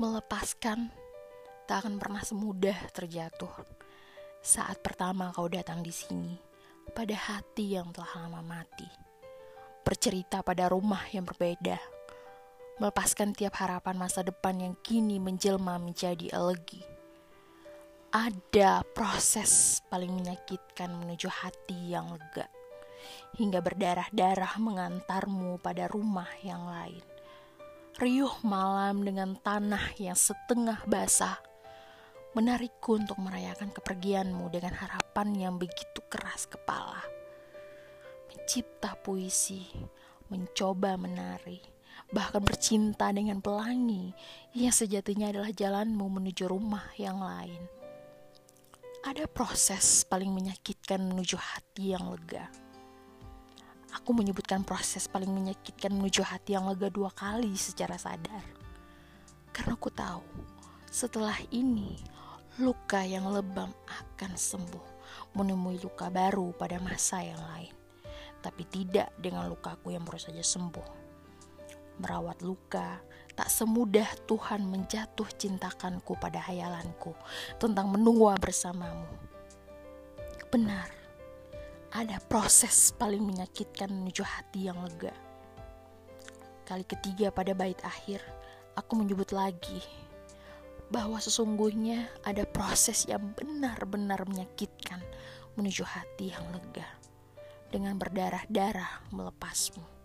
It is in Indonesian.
Melepaskan tak akan pernah semudah terjatuh. Saat pertama kau datang di sini, pada hati yang telah lama mati. Bercerita pada rumah yang berbeda. Melepaskan tiap harapan masa depan yang kini menjelma menjadi elegi. Ada proses paling menyakitkan menuju hati yang lega. Hingga berdarah-darah mengantarmu pada rumah yang lain riuh malam dengan tanah yang setengah basah menarikku untuk merayakan kepergianmu dengan harapan yang begitu keras kepala. Mencipta puisi, mencoba menari, bahkan bercinta dengan pelangi yang sejatinya adalah jalanmu menuju rumah yang lain. Ada proses paling menyakitkan menuju hati yang lega Aku menyebutkan proses paling menyakitkan menuju hati yang lega dua kali secara sadar. Karena aku tahu, setelah ini, luka yang lebam akan sembuh, menemui luka baru pada masa yang lain. Tapi tidak dengan lukaku yang baru saja sembuh. Merawat luka tak semudah Tuhan menjatuh cintakanku pada hayalanku tentang menua bersamamu. Benar, ada proses paling menyakitkan menuju hati yang lega. Kali ketiga pada bait akhir, aku menyebut lagi bahwa sesungguhnya ada proses yang benar-benar menyakitkan menuju hati yang lega dengan berdarah-darah melepasmu.